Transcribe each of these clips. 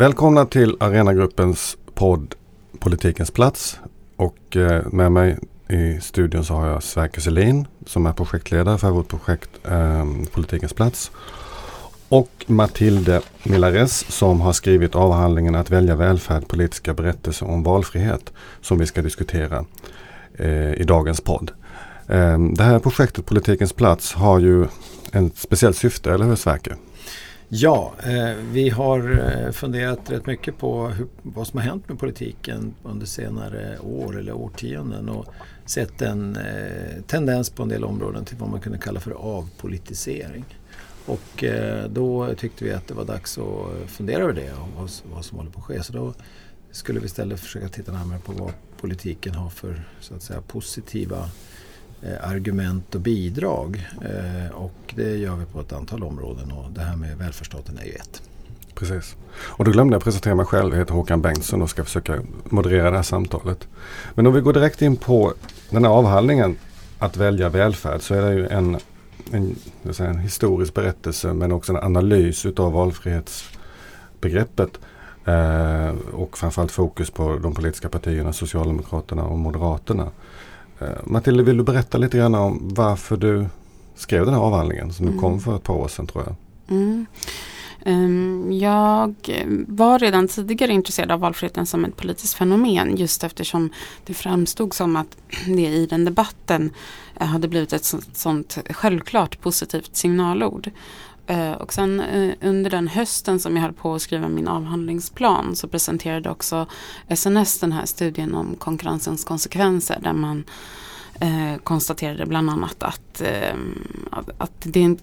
Välkomna till Arenagruppens podd Politikens plats. Och eh, med mig i studion så har jag Sverker Selin som är projektledare för vårt projekt eh, Politikens plats. Och Matilde Milares som har skrivit avhandlingen Att välja välfärd, politiska berättelser om valfrihet som vi ska diskutera eh, i dagens podd. Eh, det här projektet Politikens plats har ju ett speciellt syfte, eller hur Sverker? Ja, eh, vi har eh, funderat rätt mycket på hur, vad som har hänt med politiken under senare år eller årtionden och sett en eh, tendens på en del områden till vad man kunde kalla för avpolitisering. Och eh, då tyckte vi att det var dags att fundera över det och vad, vad som håller på att ske. Så då skulle vi istället försöka titta närmare på vad politiken har för så att säga, positiva Eh, Eh, argument och bidrag. Eh, och det gör vi på ett antal områden och det här med välfärdsstaten är ju ett. Precis. Och då glömde jag presentera mig själv. Jag heter Håkan Bengtsson och ska försöka moderera det här samtalet. Men om vi går direkt in på den här avhandlingen att välja välfärd så är det ju en, en, en historisk berättelse men också en analys utav valfrihetsbegreppet. Eh, och framförallt fokus på de politiska partierna, Socialdemokraterna och Moderaterna. Eh, Matilda, vill du berätta lite grann om varför du skrev den här avhandlingen som mm. kom för ett par år sedan tror jag? Mm. Um, jag var redan tidigare intresserad av valfriheten som ett politiskt fenomen just eftersom det framstod som att det i den debatten uh, hade blivit ett sånt självklart positivt signalord. Eh, och sen eh, under den hösten som jag höll på att skriva min avhandlingsplan så presenterade också SNS den här studien om konkurrensens konsekvenser där man eh, konstaterade bland annat eh, att, att det,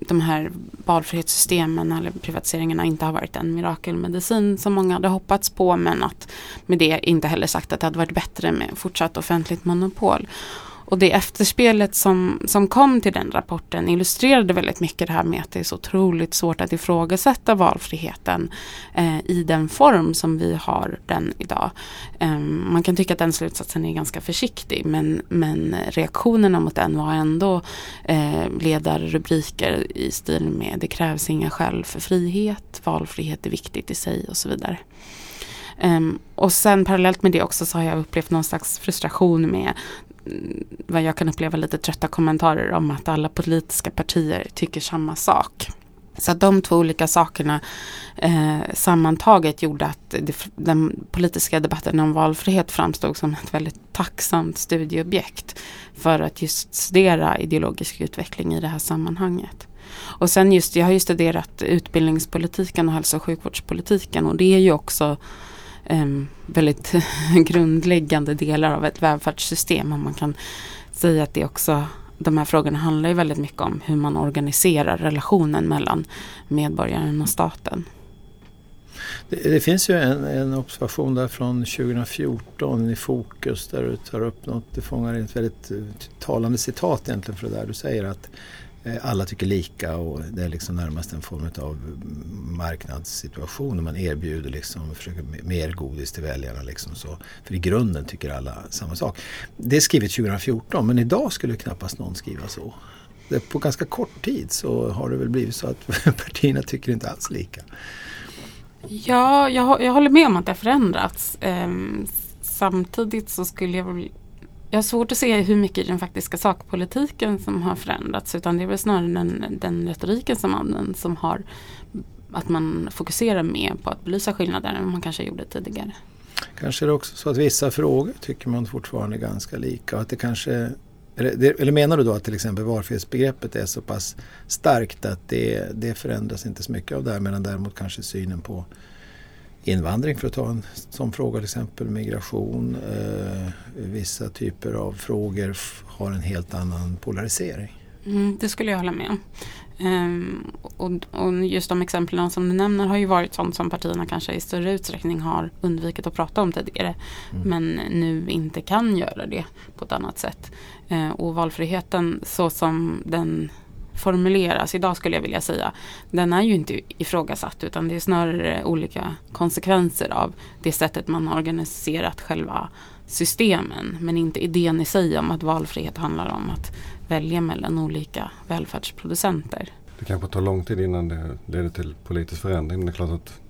de här valfrihetssystemen eller privatiseringarna inte har varit en mirakelmedicin som många hade hoppats på men att med det inte heller sagt att det hade varit bättre med fortsatt offentligt monopol. Och det efterspelet som, som kom till den rapporten illustrerade väldigt mycket det här med att det är så otroligt svårt att ifrågasätta valfriheten eh, i den form som vi har den idag. Eh, man kan tycka att den slutsatsen är ganska försiktig men, men reaktionerna mot den var ändå eh, ledarrubriker i stil med det krävs inga skäl för frihet, valfrihet är viktigt i sig och så vidare. Um, och sen parallellt med det också så har jag upplevt någon slags frustration med vad jag kan uppleva lite trötta kommentarer om att alla politiska partier tycker samma sak. Så att de två olika sakerna eh, sammantaget gjorde att det, den politiska debatten om valfrihet framstod som ett väldigt tacksamt studieobjekt för att just studera ideologisk utveckling i det här sammanhanget. Och sen just, jag har ju studerat utbildningspolitiken och hälso och sjukvårdspolitiken och det är ju också Ehm, väldigt grundläggande delar av ett välfärdssystem. Och man kan säga att det också de här frågorna handlar ju väldigt mycket om hur man organiserar relationen mellan medborgaren och staten. Det, det finns ju en, en, observation där från 2014 i Fokus där du tar upp något, du fångar ett väldigt eh, talande citat egentligen för det där du säger att Eh, alla tycker lika och det är liksom närmast en form av marknadssituation. Man erbjuder liksom, försöker mer godis till väljarna. Liksom så. För i grunden tycker alla samma sak. Det är skrivet 2014 men idag skulle knappast någon skriva så. På ganska kort tid så har det väl blivit så att partierna tycker inte alls lika. Ja, jag, jag håller med om att det har förändrats. Ehm, samtidigt så skulle jag jag har svårt att se hur mycket den faktiska sakpolitiken som har förändrats utan det är väl snarare den, den retoriken som används som har att man fokuserar mer på att belysa skillnader än man kanske gjorde tidigare. Kanske är det också så att vissa frågor tycker man fortfarande är ganska lika. Att det kanske, eller, eller menar du då att till exempel valfrihetsbegreppet är så pass starkt att det, det förändras inte så mycket av det här medan däremot kanske synen på invandring för att ta en sån fråga till exempel, migration, eh, vissa typer av frågor har en helt annan polarisering. Mm, det skulle jag hålla med om. Um, och, och, just de exemplen som du nämner har ju varit sånt som partierna kanske i större utsträckning har undvikit att prata om tidigare. Mm. Men nu inte kan göra det på ett annat sätt. Uh, och valfriheten så som den formuleras idag skulle jag vilja säga. Den är ju inte ifrågasatt utan det är snarare olika konsekvenser av det sättet man har organiserat själva systemen. Men inte idén i sig om att valfrihet handlar om att välja mellan olika välfärdsproducenter. Det kanske tar lång tid innan det leder till politisk förändring. Men det är klart att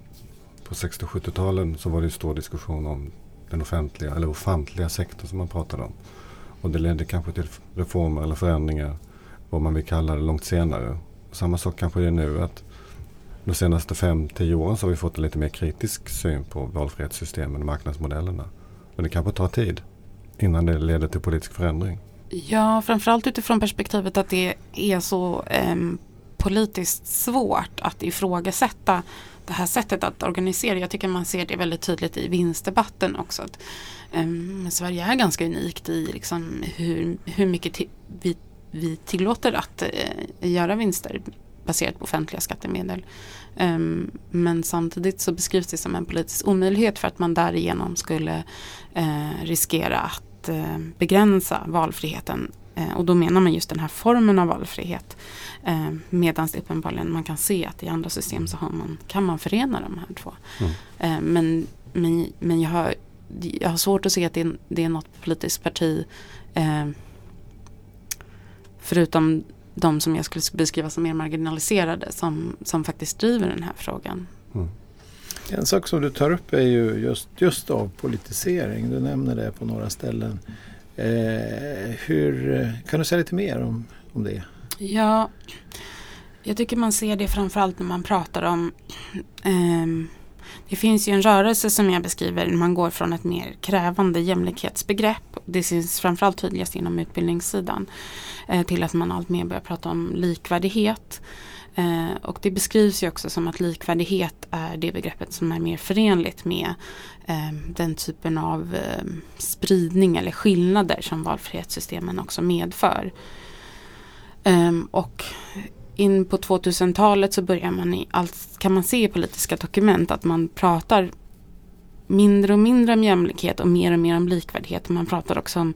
på 60 och 70-talen så var det en stor diskussion om den offentliga eller ofantliga sektorn som man pratade om. Och det ledde kanske till reformer eller förändringar, vad man vill kalla det, långt senare. Samma sak kanske det är nu att de senaste 5-10 åren så har vi fått en lite mer kritisk syn på valfrihetssystemen och marknadsmodellerna. Men det kanske tar tid innan det leder till politisk förändring. Ja, framförallt utifrån perspektivet att det är så eh, politiskt svårt att ifrågasätta det här sättet att organisera. Jag tycker man ser det väldigt tydligt i vinstdebatten också. Att, eh, Sverige är ganska unikt i liksom hur, hur mycket vi, vi tillåter att uh, göra vinster baserat på offentliga skattemedel. Um, men samtidigt så beskrivs det som en politisk omöjlighet för att man därigenom skulle uh, riskera att uh, begränsa valfriheten Eh, och då menar man just den här formen av valfrihet. Eh, Medan det uppenbarligen man kan se att i andra system så man, kan man förena de här två. Mm. Eh, men, men, men jag, har, jag har svårt att se att det, är, det är något politiskt parti eh, förutom de som jag skulle beskriva som mer marginaliserade som, som faktiskt driver den här frågan. Mm. En sak som du tar upp är ju just, just av politisering. Du nämner det på några ställen. Eh, hur, kan du säga lite mer om, om det? Ja, jag tycker man ser det framförallt när man pratar om eh, det finns ju en rörelse som jag beskriver, man går från ett mer krävande jämlikhetsbegrepp, det syns framförallt tydligast inom utbildningssidan, eh, till att man allt mer börjar prata om likvärdighet. Eh, och det beskrivs ju också som att likvärdighet är det begreppet som är mer förenligt med eh, den typen av spridning eller skillnader som valfrihetssystemen också medför. Ehm, och in på 2000-talet så börjar man i allt, kan man se i politiska dokument att man pratar mindre och mindre om jämlikhet och mer och mer om likvärdighet. Man pratar också om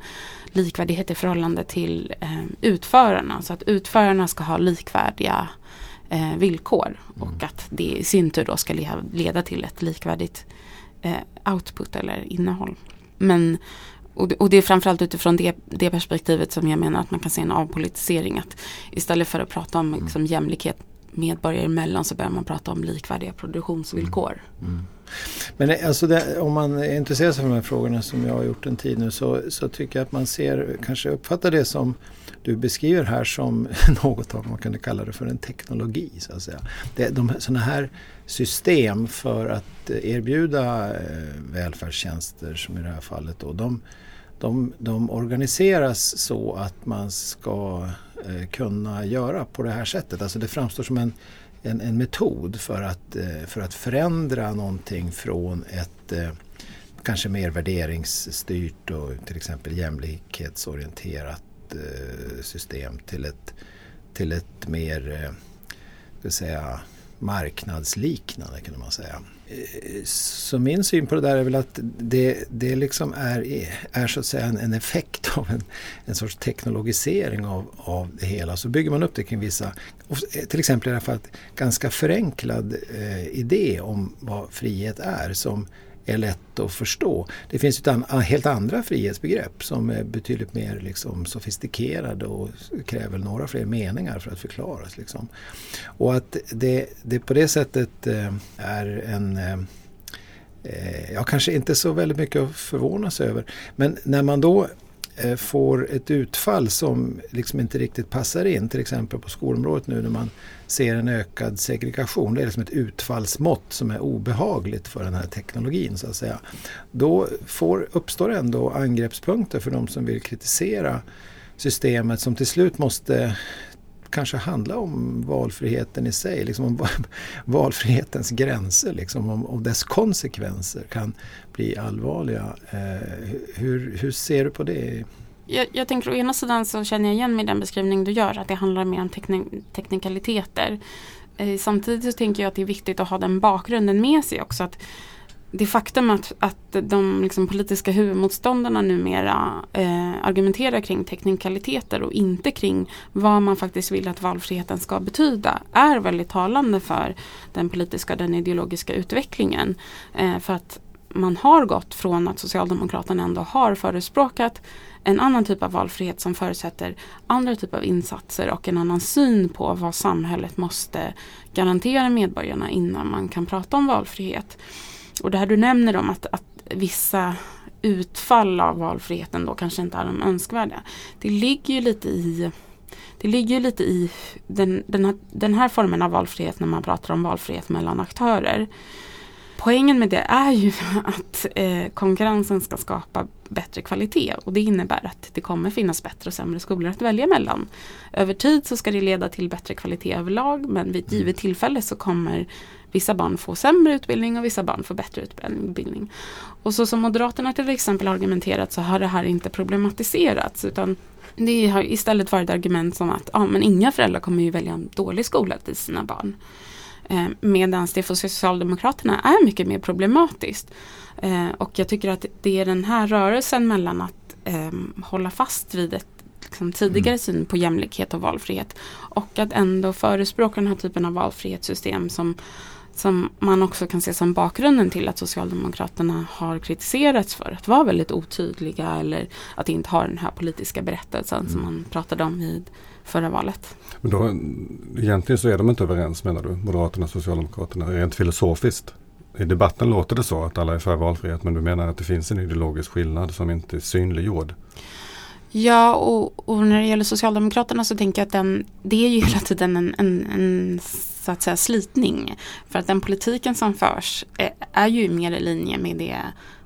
likvärdighet i förhållande till eh, utförarna. Så att utförarna ska ha likvärdiga eh, villkor mm. och att det i sin tur då ska leda till ett likvärdigt eh, output eller innehåll. Men, och, och det är framförallt utifrån det, det, perspektivet som jag menar att man kan se en avpolitisering. Att istället för att prata om mm. liksom, jämlikhet medborgare emellan så börjar man prata om likvärdiga produktionsvillkor. Mm. Mm. Men eh, alltså det, om man är intresserad av de här frågorna som jag har gjort en tid nu så, så tycker jag att man ser, kanske uppfattar det som du beskriver här som något av, man kunde kalla det för en teknologi. Så att säga. Det, de, sådana här system för att erbjuda eh, välfärdstjänster som i det här fallet då, de, de, de organiseras så att man ska eh, kunna göra på det här sättet. Alltså det framstår som en, en, en metod för att, eh, för att förändra någonting från ett eh, kanske mer värderingsstyrt och till exempel jämlikhetsorienterat eh, system till ett, till ett mer eh, ska säga, marknadsliknande kunde man säga. Så min syn på det där är väl att det, det liksom är, är så att säga en, en effekt av en, en sorts teknologisering av, av det hela. Så bygger man upp det kring vissa, till exempel i alla fall ganska förenklad eh, idé om vad frihet är som är lätt att förstå. Det finns ju helt andra frihetsbegrepp som är betydligt mer liksom sofistikerade och kräver några fler meningar för att förklaras. Liksom. Och att det, det på det sättet eh, är en eh, eh, Ja, kanske inte så väldigt mycket att förvånas över. Men när man då Eh, får ett utfall som liksom inte riktigt passar in, till exempel på skolområdet nu när man ser en ökad segregation, det är liksom ett utfallsmått som är obehagligt för den här teknologin så att säga. Då får, uppstår ändå angreppspunkter för de som vill kritisera systemet som till slut måste kanske handla om valfriheten i sig, liksom om valfrihetens gränser, liksom om, om dess konsekvenser kan bli allvarliga. Eh, hur, hur ser du på det? Jag, jag, tänker å ena sidan så känner jag igen mig i den beskrivning du gör, att det handlar mer om teknik teknikaliteter. Eh, samtidigt så tänker jag att det är viktigt att ha den bakgrunden med sig också. Att det faktum att, att de liksom politiska huvudmotståndarna numera eh, argumenterar kring teknikaliteter och inte kring vad man faktiskt vill att valfriheten ska betyda är väldigt talande för den politiska och den ideologiska utvecklingen. Eh, för att man har gått från att Socialdemokraterna ändå har förespråkat en annan typ av valfrihet som förutsätter andra typer av insatser och en annan syn på vad samhället måste garantera medborgarna innan man kan prata om valfrihet. Och det här du nämner om att, att vissa utfall av valfriheten då kanske inte är de önskvärda. Det ligger ju lite i det ligger lite i den, den, här, den här formen av valfrihet när man pratar om valfrihet mellan aktörer. Poängen med det är ju att eh, konkurrensen ska skapa bättre kvalitet och det innebär att det kommer finnas bättre och sämre skolor att välja mellan. Över tid så ska det leda till bättre kvalitet överlag men vid ett givet tillfälle så kommer vissa barn få sämre utbildning och vissa barn få bättre utbildning. Och så som Moderaterna till exempel argumenterat så har det här inte problematiserats utan det har istället varit argument som att ja, men inga föräldrar kommer ju välja en dålig skola till sina barn. Eh, Medan det för Socialdemokraterna är mycket mer problematiskt. Eh, och jag tycker att det är den här rörelsen mellan att eh, hålla fast vid ett liksom, tidigare mm. syn på jämlikhet och valfrihet och att ändå förespråka den här typen av valfrihetssystem som som man också kan se som bakgrunden till att Socialdemokraterna har kritiserats för att vara väldigt otydliga eller att inte ha den här politiska berättelsen mm. som man pratade om i förra valet. Men då, egentligen så är de inte överens menar du, Moderaterna och Socialdemokraterna, rent filosofiskt? I debatten låter det så att alla är för valfrihet men du menar att det finns en ideologisk skillnad som inte är synliggjord? Ja, och, och, när det gäller Socialdemokraterna så tänker jag att den, det är ju hela tiden en, en, en så att säga slitning. För att den politiken som förs är, är ju mer i linje med det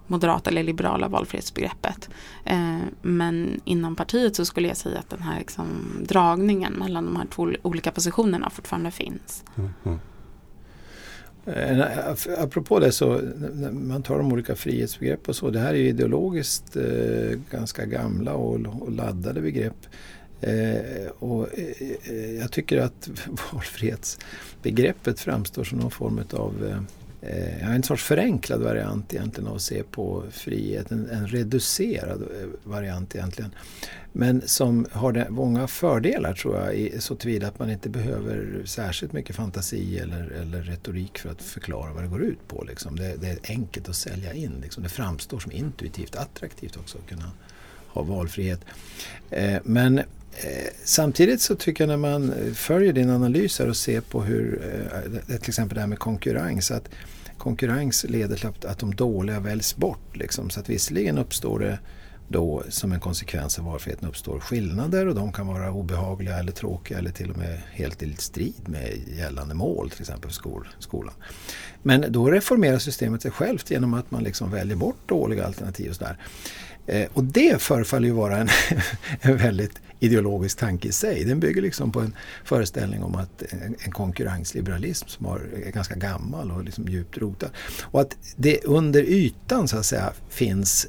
moderata eller liberala valfrihetsbegreppet. Eh, men inom partiet så skulle jag säga att den här liksom, dragningen mellan de här två olika positionerna fortfarande finns. Mm, mm. Eh, apropå det så, man tar de olika frihetsbegrepp och så. Det här är ideologiskt eh, ganska gamla och, och laddade begrepp. Eh, och, eh, eh jag tycker att valfrihetsbegreppet framstår som någon form av eh, eh, en sorts förenklad variant egentligen av att se på frihet. En, en reducerad eh, variant egentligen. Men som har många fördelar tror jag så tillvida att man inte behöver särskilt mycket fantasi eller, eller retorik för att förklara vad det går ut på. Liksom. Det, det, är enkelt att sälja in. Liksom. Det framstår som intuitivt attraktivt också att kunna ha valfrihet. Eh, men Eh, samtidigt så tycker jag när man eh, följer din analys och ser på hur, eh, till exempel det här med konkurrens, att konkurrens leder till att, att de dåliga väljs bort. Liksom. Så att visserligen uppstår det då som en konsekvens av valfriheten uppstår skillnader och de kan vara obehagliga eller tråkiga eller till och med helt i strid med gällande mål till exempel för skol, skolan. Men då reformerar systemet sig självt genom att man liksom väljer bort dåliga alternativ och sådär. Eh, och det förefaller ju vara en, en väldigt ideologisk tanke i sig. Den bygger liksom på en föreställning om att en, konkurrensliberalism som har, är ganska gammal och liksom djupt rotad. Och att det under ytan så att säga finns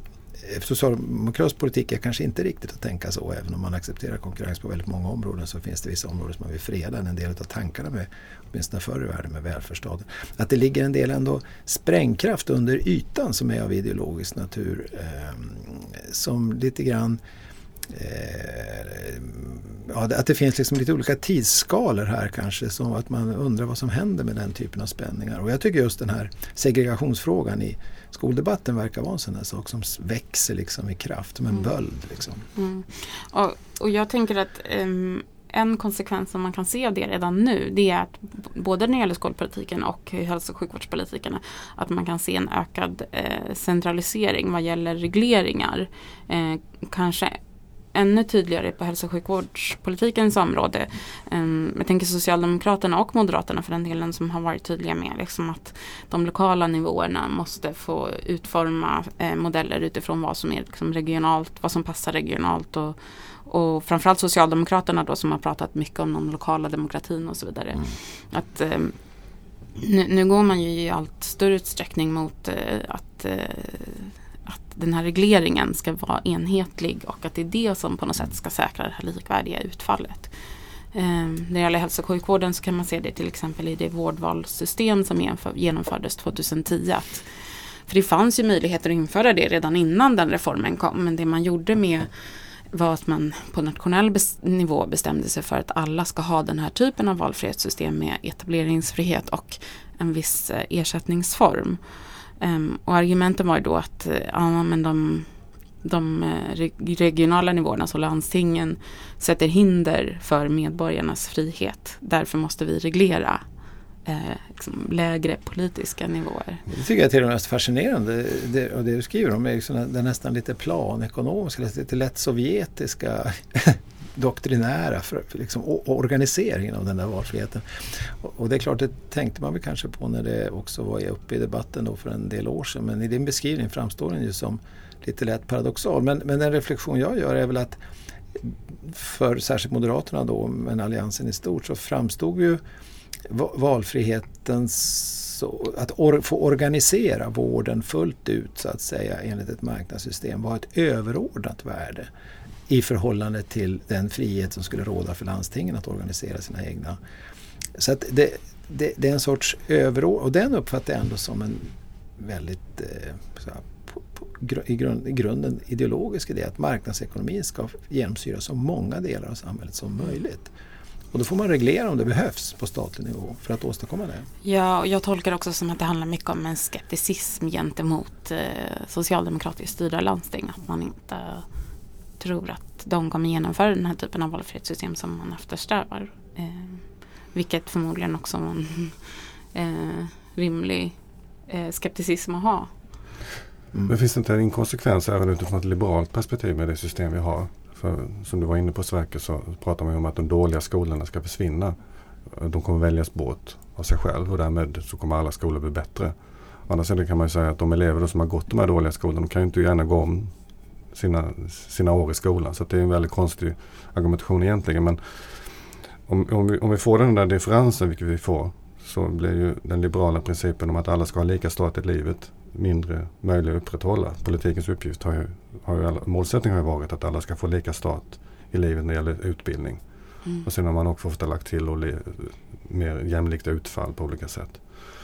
eh, socialdemokratisk politik är kanske inte riktigt att tänka så. Även om man accepterar konkurrens på väldigt många områden så finns det vissa områden som man vill freda. En del av tankarna med, åtminstone förr i världen, med välfärdsstaten. Att det ligger en del ändå sprängkraft under ytan som är av ideologisk natur. Eh, som lite grann eh, ja, att det finns liksom lite olika tidsskalor här kanske. Så att man undrar vad som händer med den typen av spänningar. Och jag tycker just den här segregationsfrågan i skoldebatten verkar vara en sån här sak som växer liksom i kraft, som en mm. böld. Liksom. Mm. Och, och jag tänker att um, en konsekvens som man kan se av det redan nu det är att både när det gäller skolpolitiken och hälso och sjukvårdspolitiken att man kan se en ökad eh, centralisering vad gäller regleringar. Eh, kanske ännu tydligare på hälso och sjukvårdspolitikens område. Um, jag tänker Socialdemokraterna och Moderaterna för den delen som har varit tydliga med liksom att de lokala nivåerna måste få utforma eh, modeller utifrån vad som är liksom, regionalt, vad som passar regionalt och, och framförallt Socialdemokraterna då som har pratat mycket om den lokala demokratin och så vidare. Mm. Att um, nu, nu, går man ju i allt större utsträckning mot uh, att uh, att den här regleringen ska vara enhetlig och att det är det som på något sätt ska säkra det här likvärdiga utfallet. Ehm, när det gäller hälso och sjukvården så kan man se det till exempel i det vårdvalssystem som genomfördes 2010. Att, för det fanns ju möjligheter att införa det redan innan den reformen kom men det man gjorde med var att man på nationell nivå bestämde sig för att alla ska ha den här typen av valfrihetssystem med etableringsfrihet och en viss eh, ersättningsform. Um, och argumenten var ju då att eh, ja, men de, de eh, regionala nivåerna, så landstingen, sätter hinder för medborgarnas frihet. Därför måste vi reglera eh, liksom lägre politiska nivåer. Det tycker jag är till och med mest fascinerande. Det, och det du skriver om är liksom den nästan lite planekonomiska, lite lätt sovjetiska doktrinära för, liksom, organiseringen av den där valfriheten. Och, och, det är klart, det tänkte man väl kanske på när det också var uppe i debatten då för en del år sedan. Men i din beskrivning framstår den ju som lite lätt paradoxal. Men, men den reflektion jag gör är väl att för särskilt Moderaterna då, men Alliansen i stort, så framstod ju valfriheten att or få organisera vården fullt ut så att säga enligt ett marknadssystem var ett överordnat värde i förhållande till den frihet som skulle råda för landstingen att organisera sina egna. Så att det, det, det är en sorts överord och den uppfattar jag ändå som en väldigt eh, här, på, på, i, grund, i grunden ideologisk idé att marknadsekonomin ska genomsyra så många delar av samhället som möjligt. Och då får man reglera om det behövs på statlig nivå för att åstadkomma det. Ja, och jag tolkar också som att det handlar mycket om en skepticism gentemot eh, socialdemokratiskt styrda landsting. Att man inte tror att de kommer genomföra den här typen av valfrihetssystem som man eftersträvar. Eh, vilket förmodligen också är en eh, rimlig eh, skepticism att ha. Mm. Men finns det inte en inkonsekvens även utifrån ett liberalt perspektiv med det system vi har? För som du var inne på Sverker så pratar man ju om att de dåliga skolorna ska försvinna. De kommer väljas bort av sig själv och därmed så kommer alla skolor bli bättre. Å andra sidan kan man ju säga att de elever som har gått de här dåliga skolorna de kan ju inte gärna gå om sina, sina år i skolan. Så det är en väldigt konstig argumentation egentligen. Men om, om, vi, om vi får den där differensen, vilket vi får, så blir ju den liberala principen om att alla ska ha lika start i livet mindre möjlig att upprätthålla. Politikens uppgift har ju, har ju målsättningen har ju varit att alla ska få lika start i livet när det gäller utbildning. Mm. Och sen har man också ofta lagt till och le, mer jämlikt utfall på olika sätt.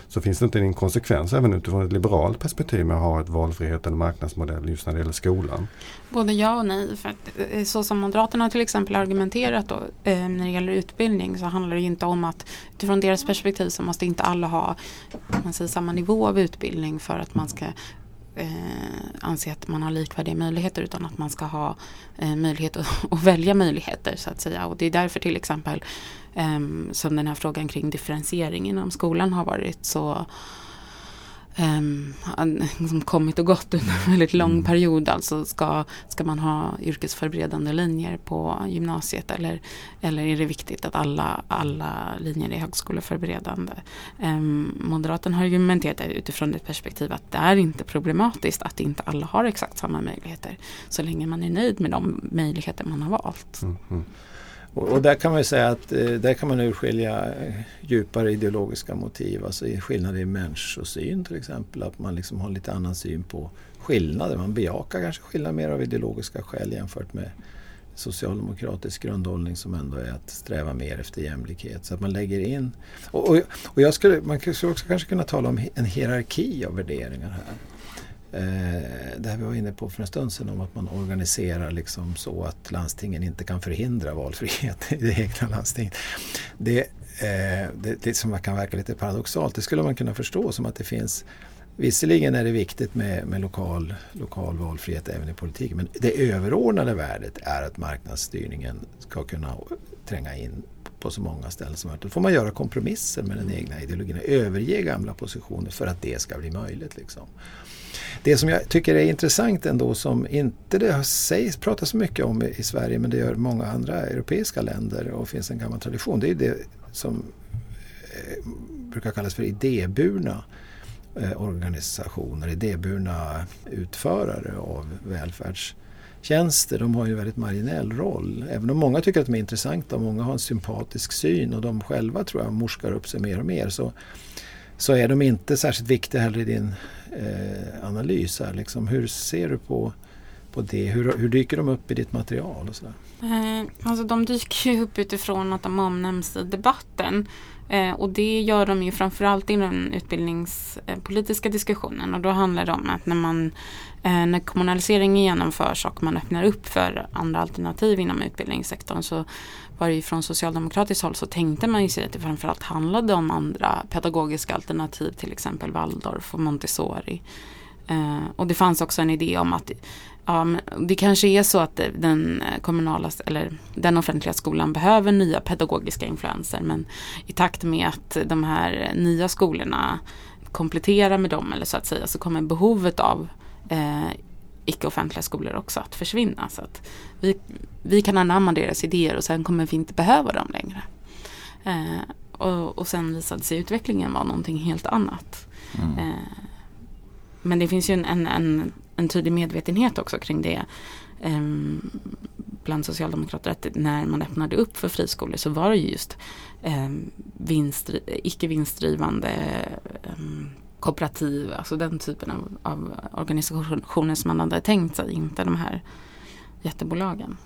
Så finns det inte en inkonsekvens även utifrån ett liberalt perspektiv med att ha ett valfrihet eller marknadsmodell just när det gäller skolan? Både ja och nej. För att, eh, så som Moderaterna till exempel argumenterat då, eh, när det gäller utbildning så handlar det inte om att utifrån deras perspektiv så måste inte alla ha man säger, samma nivå av utbildning för att man ska Eh, anse att man har likvärdiga möjligheter utan att man ska ha eh, möjlighet att, att, välja möjligheter så att säga. Och det är därför till exempel eh, som den här frågan kring differentiering inom skolan har varit så um, liksom kommit och gått under en väldigt lång mm. period. Alltså ska, ska man ha yrkesförberedande linjer på gymnasiet eller, eller är det viktigt att alla, alla linjer är högskoleförberedande? Um, Moderaterna har argumenterat utifrån ett perspektiv att det är inte problematiskt att inte alla har exakt samma möjligheter så länge man är nöjd med de möjligheter man har valt. Mm, mm. Och, och, där kan man ju säga att eh, där kan man urskilja eh, djupare ideologiska motiv, alltså skillnader i människosyn till exempel. Att man liksom har lite annan syn på skillnader. Man bejakar kanske skillnader mer av ideologiska skäl jämfört med socialdemokratisk grundhållning som ändå är att sträva mer efter jämlikhet. Så att man lägger in... Och, och, och jag skulle, man skulle också kanske kunna tala om en hierarki av värderingar här. Eh, det här vi var inne på för en stund sedan om att man organiserar liksom så att landstingen inte kan förhindra valfrihet i det egna landstinget. Det, eh, det, det som kan verka lite paradoxalt, det skulle man kunna förstå som att det finns Visserligen är det viktigt med, med lokal, lokal valfrihet även i politiken men det överordnade värdet är att marknadsstyrningen ska kunna tränga in på så många ställen som möjligt. Då får man göra kompromisser med den egna ideologin och överge gamla positioner för att det ska bli möjligt. Liksom. Det som jag tycker är intressant ändå som inte det sägs, pratas så mycket om i Sverige men det gör många andra europeiska länder och finns en gammal tradition. Det är det som eh, brukar kallas för idéburna eh, organisationer, idéburna utförare av välfärdstjänster. De har ju en väldigt marginell roll. Även om många tycker att de är intressanta och många har en sympatisk syn och de själva tror jag morskar upp sig mer och mer så, så är de inte särskilt viktiga heller i din eh, analys. Här, liksom. Hur ser du på, på det? Hur, hur dyker de upp i ditt material? Och sådär? Eh, alltså de dyker ju upp utifrån att de omnämns i debatten. Eh, och det gör de ju framförallt i den utbildningspolitiska diskussionen och då handlar det om att när man eh, när kommunaliseringen genomförs och man öppnar upp för andra alternativ inom utbildningssektorn så var det ju från socialdemokratiskt håll så tänkte man ju sig att det framförallt handlade om andra pedagogiska alternativ till exempel Waldorf och Montessori. Eh, och det fanns också en idé om att Ja, det kanske är så att den kommunala eller den offentliga skolan behöver nya pedagogiska influenser men i takt med att de här nya skolorna kompletterar med dem eller så att säga så kommer behovet av eh, icke-offentliga skolor också att försvinna. Så att vi, vi kan anamma deras idéer och sen kommer vi inte behöva dem längre. Eh, och, och sen visade sig utvecklingen vara någonting helt annat. Mm. Eh, men det finns ju en, en, en, en, tydlig medvetenhet också kring det eh, bland socialdemokrater att när man öppnade upp för friskolor så var det just eh, vinst, icke vinstdrivande eh, kooperativ, alltså den typen av, av, organisationer som man hade tänkt sig, inte de här jättebolagen.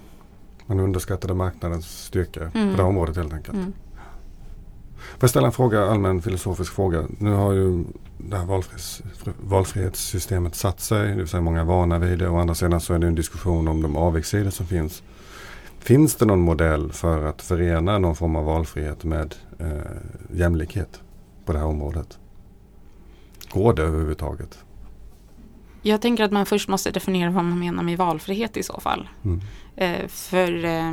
Man underskattade marknadens styrka mm. på det här området helt enkelt. Mm. Får jag ställa en fråga, allmän filosofisk fråga. Nu har ju det här valfrihets, valfrihetssystemet satt sig, det vill säga många är vana vid det. Å andra sidan så är det en diskussion om de avigsidor som finns. Finns det någon modell för att förena någon form av valfrihet med eh, jämlikhet på det här området? Går det överhuvudtaget? Jag tänker att man först måste definiera vad man menar med valfrihet i så fall. Mm. Eh, för eh,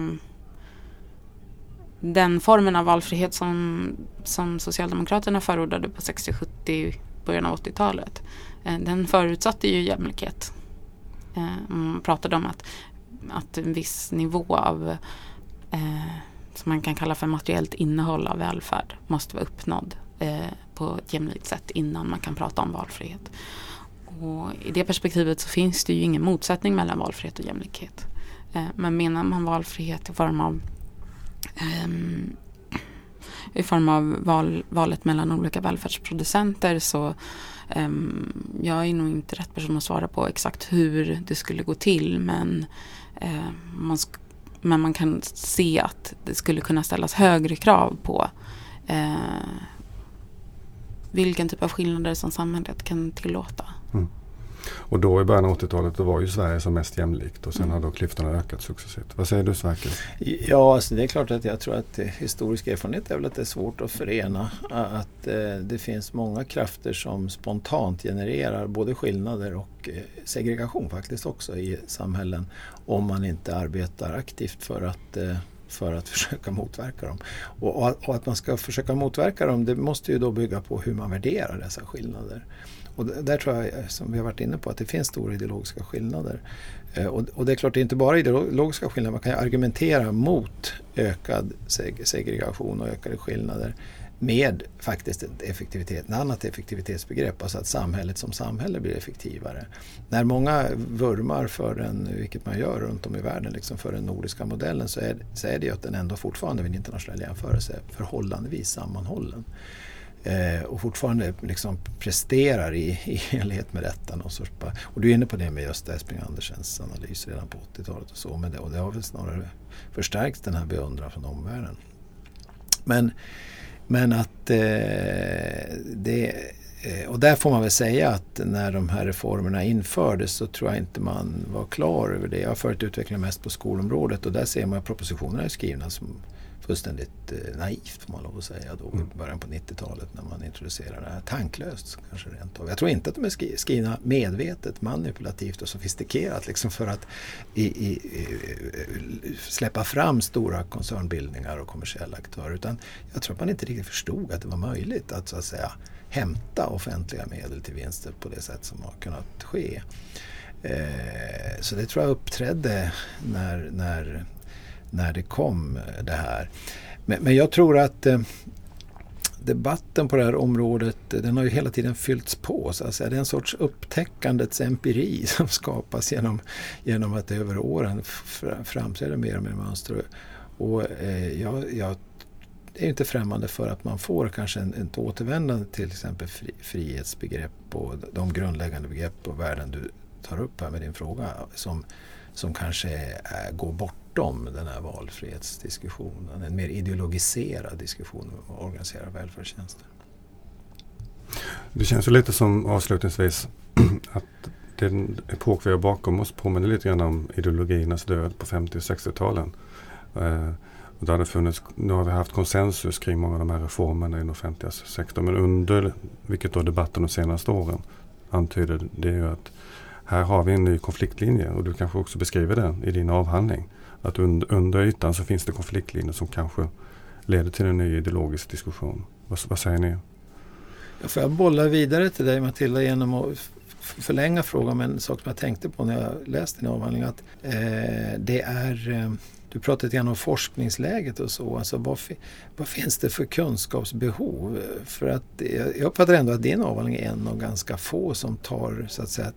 den formen av valfrihet som, som Socialdemokraterna förordade på 60, 70, början av 80-talet. Eh, den förutsatte ju jämlikhet. Eh, man pratade om att, att en viss nivå av eh, som man kan kalla för materiellt innehåll av välfärd måste vara uppnådd eh, på ett jämlikt sätt innan man kan prata om valfrihet. Och I det perspektivet så finns det ju ingen motsättning mellan valfrihet och jämlikhet. Eh, men menar man valfrihet i form av Ehm, i form av val, valet mellan olika välfärdsproducenter så um, jag är nog inte rätt person att svara på exakt hur det skulle gå till men, uh, man, men man kan se att det skulle kunna ställas högre krav på uh, vilken typ av skillnader som samhället kan tillåta. Mm. Och då i början av 80-talet då var ju Sverige som mest jämlikt och sen mm. har då klyftorna ökat successivt. Vad säger du Sverker? Ja, alltså det är klart att jag tror att historisk erfarenhet är väl att det är svårt att förena. Att eh, det finns många krafter som spontant genererar både skillnader och eh, segregation faktiskt också i samhällen om man inte arbetar aktivt för att eh, för att försöka motverka dem. Och, och, att man ska försöka motverka dem det måste ju då bygga på hur man värderar dessa skillnader. Och där tror jag, som vi har varit inne på, att det finns stora ideologiska skillnader. Eh, och, det är klart, det är inte bara ideologiska skillnader. Man kan argumentera mot ökad segregation och ökade skillnader med faktiskt ett effektivitet, ett annat effektivitetsbegrepp, alltså att samhället som samhälle blir effektivare. När många vurmar för den, vilket man gör runt om i världen, liksom för den nordiska modellen så är, så är det ju att den ändå fortfarande vid en internationell jämförelse är förhållandevis sammanhållen eh, och fortfarande liksom presterar i, i enlighet med detta. Någon sorts, och du är inne på det med Gösta Esping Andersens analys redan på 80-talet och så. Men det, och det har väl snarare förstärkt den här beundran från omvärlden. Men, men att eh, det eh, och där får man väl säga att när de här reformerna infördes så tror jag inte man var klar över det. Jag har följt utvecklingen mest på skolområdet och där ser man att propositionerna är skrivna som fullständigt eh, naivt får man lov att säga då i mm. början på 90-talet när man introducerade det här. Tanklöst kanske rent av. Jag tror inte att de är skrivna medvetet, manipulativt och sofistikerat liksom för att i, i, i, släppa fram stora koncernbildningar och kommersiella aktörer. Utan jag tror att man inte riktigt förstod att det var möjligt att så att säga hämta offentliga medel till vinster på det sätt som har kunnat ske. Eh, så det tror jag uppträdde när, när när det kom eh, det här. Men, men jag tror att eh, debatten på det här området eh, den har ju hela tiden fyllts på. Så att säga. Det är en sorts upptäckandets empiri som skapas genom, genom att det över åren framträder mer och mer mönster. Och, eh, jag, jag är inte främmande för att man får kanske en, ett återvändande till exempel fri, frihetsbegrepp och de grundläggande begrepp och värden du tar upp här med din fråga som, som kanske är, går bortom den här valfrihetsdiskussionen. En mer ideologiserad diskussion om att organisera välfärdstjänster. Det känns ju lite som avslutningsvis att den epok vi har bakom oss påminner lite grann om ideologiernas död på 50 och 60-talen. Eh, och det hade funnits, nu har vi haft konsensus kring många av de här reformerna i den offentliga sektorn. Men under, vilket då debatten de senaste åren antyder, det är ju att här har vi en ny konfliktlinje och du kanske också beskriver den i din avhandling. Att under, under ytan så finns det konfliktlinjer som kanske leder till en ny ideologisk diskussion. Vad, vad säger ni? Jag får jag bolla vidare till dig Matilda genom att förlänga frågan med en sak som jag tänkte på när jag läste din avhandling. Att, eh, det är, eh, du pratade lite grann om forskningsläget och så. Alltså, vad, vad finns det för kunskapsbehov? För att jag uppfattar ändå att din avhandling är en av ganska få som tar så att säga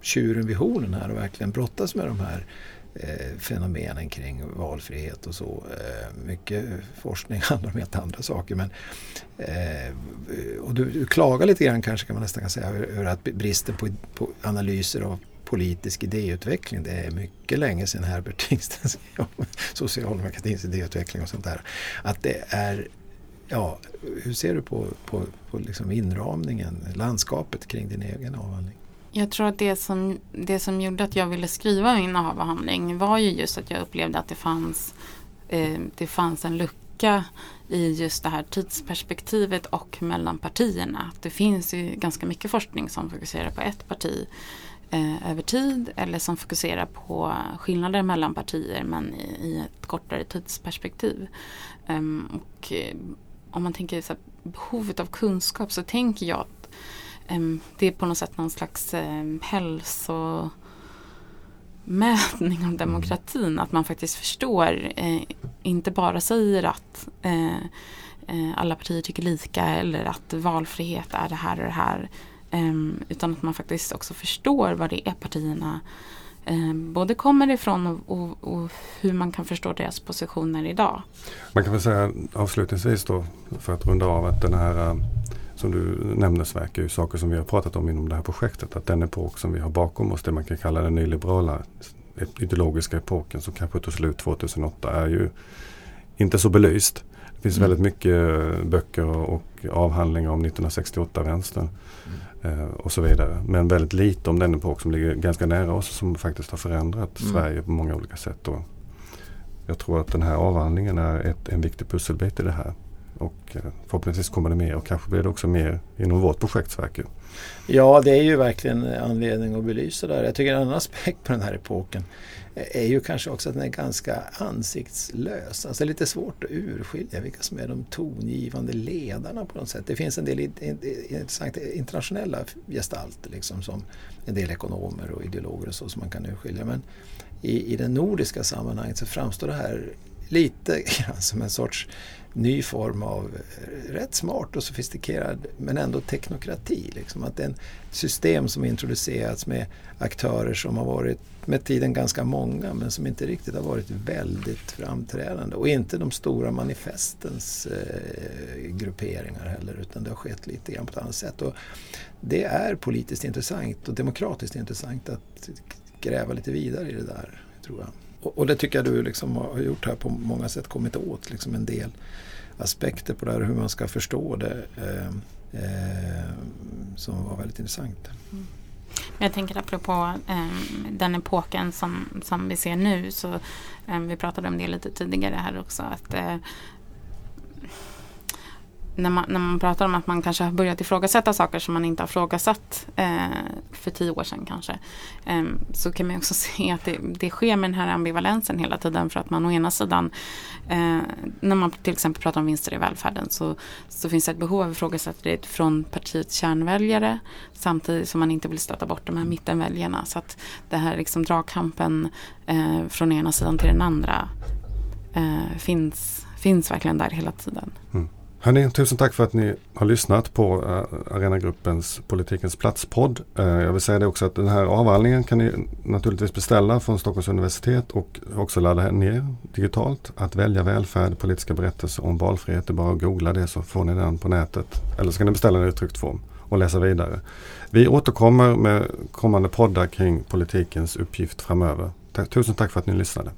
tjuren vid hornen här och verkligen brottas med de här eh, fenomenen kring valfrihet och så. Eh, mycket forskning handlar om helt andra saker. Men, eh, och du, du, klagar lite grann kanske kan man nästan säga över att bristen på, på analyser av politisk idéutveckling. Det är mycket länge sedan Herbert Tingstens socialdemokratins idéutveckling och sånt där. Att det är Ja, hur ser du på, på, på liksom inramningen, landskapet kring din egen avhandling? Jag tror att det som, det som gjorde att jag ville skriva min avhandling var ju just att jag upplevde att det fanns, eh, det fanns en lucka i just det här tidsperspektivet och mellan partierna. Det finns ju ganska mycket forskning som fokuserar på ett parti eh, över tid eller som fokuserar på skillnader mellan partier men i, i ett kortare tidsperspektiv. Um, och, eh, om man tänker så här, behovet av kunskap så tänker jag att det är på något sätt någon slags hälsomätning av demokratin. Att man faktiskt förstår, eh, inte bara säger att eh, eh, alla partier tycker lika eller att valfrihet är det här och det här. utan att man faktiskt också förstår vad det är partierna både kommer ifrån och, och, och, hur man kan förstå deras positioner idag. Man kan väl säga avslutningsvis då för att runda av att den här som du nämner Sverker, är saker som vi har pratat om inom det här projektet. Att den epok som vi har bakom oss, det man kan kalla den nyliberala ideologiska epoken som kanske tog slut 2008 är ju inte så belyst. Det finns mm. väldigt mycket böcker och avhandlingar om 1968-vänstern mm. eh, och så vidare. Men väldigt lite om den epok som ligger ganska nära oss som faktiskt har förändrat mm. Sverige på många olika sätt. Och jag tror att den här avhandlingen är ett, en viktig pusselbit i det här. Och eh, förhoppningsvis kommer det mer och kanske blir det också mer inom vårt projekt Sverker. Ja, det är ju verkligen anledning att belysa det här. Jag tycker en annan aspekt på den här epoken är ju kanske också att den är ganska ansiktslös. Alltså lite svårt att urskilja vilka som är de tongivande ledarna på något sätt. Det finns en del intressanta internationella gestalter liksom som en del ekonomer och ideologer och så som man kan urskilja. Men i, i det nordiska sammanhanget så framstår det här lite grann som en sorts ny form av eh, rätt smart och sofistikerad men ändå teknokrati. Liksom. Att det är ett system som introducerats med aktörer som har varit med tiden ganska många men som inte riktigt har varit väldigt framträdande. Och inte de stora manifestens eh, grupperingar heller utan det har skett lite grann på ett annat sätt. Och det är politiskt intressant och demokratiskt intressant att gräva lite vidare i det där tror jag. Och, det tycker jag du liksom har gjort här på många sätt, kommit åt liksom en del aspekter på det här hur man ska förstå det eh, eh, som var väldigt intressant. Mm. Jag tänker apropå eh, den epoken som, som vi ser nu så eh, vi pratade om det lite tidigare här också att eh, när man, när man pratar om att man kanske har börjat ifrågasätta saker som man inte har ifrågasatt eh, för tio år sedan kanske. Eh, så kan man också se att det, det, sker med den här ambivalensen hela tiden för att man å ena sidan eh, när man till exempel pratar om vinster i välfärden så, så finns det ett behov av ifrågasättande från partiets kärnväljare samtidigt som man inte vill stöta bort de här mittenväljarna. Så att det här liksom dragkampen eh, från ena sidan till den andra eh, finns, finns verkligen där hela tiden. Mm. Hörni, tusen tack för att ni har lyssnat på uh, Arenagruppens Politikens plats-podd. Uh, jag vill säga det också att den här avhandlingen kan ni naturligtvis beställa från Stockholms universitet och också ladda ner digitalt. Att välja välfärd, politiska berättelser om valfrihet. Det är bara att googla det så får ni den på nätet. Eller så kan ni beställa den i uttryckt form. och läsa vidare. Vi återkommer med kommande poddar kring politikens uppgift framöver. Tusen tack för att ni lyssnade.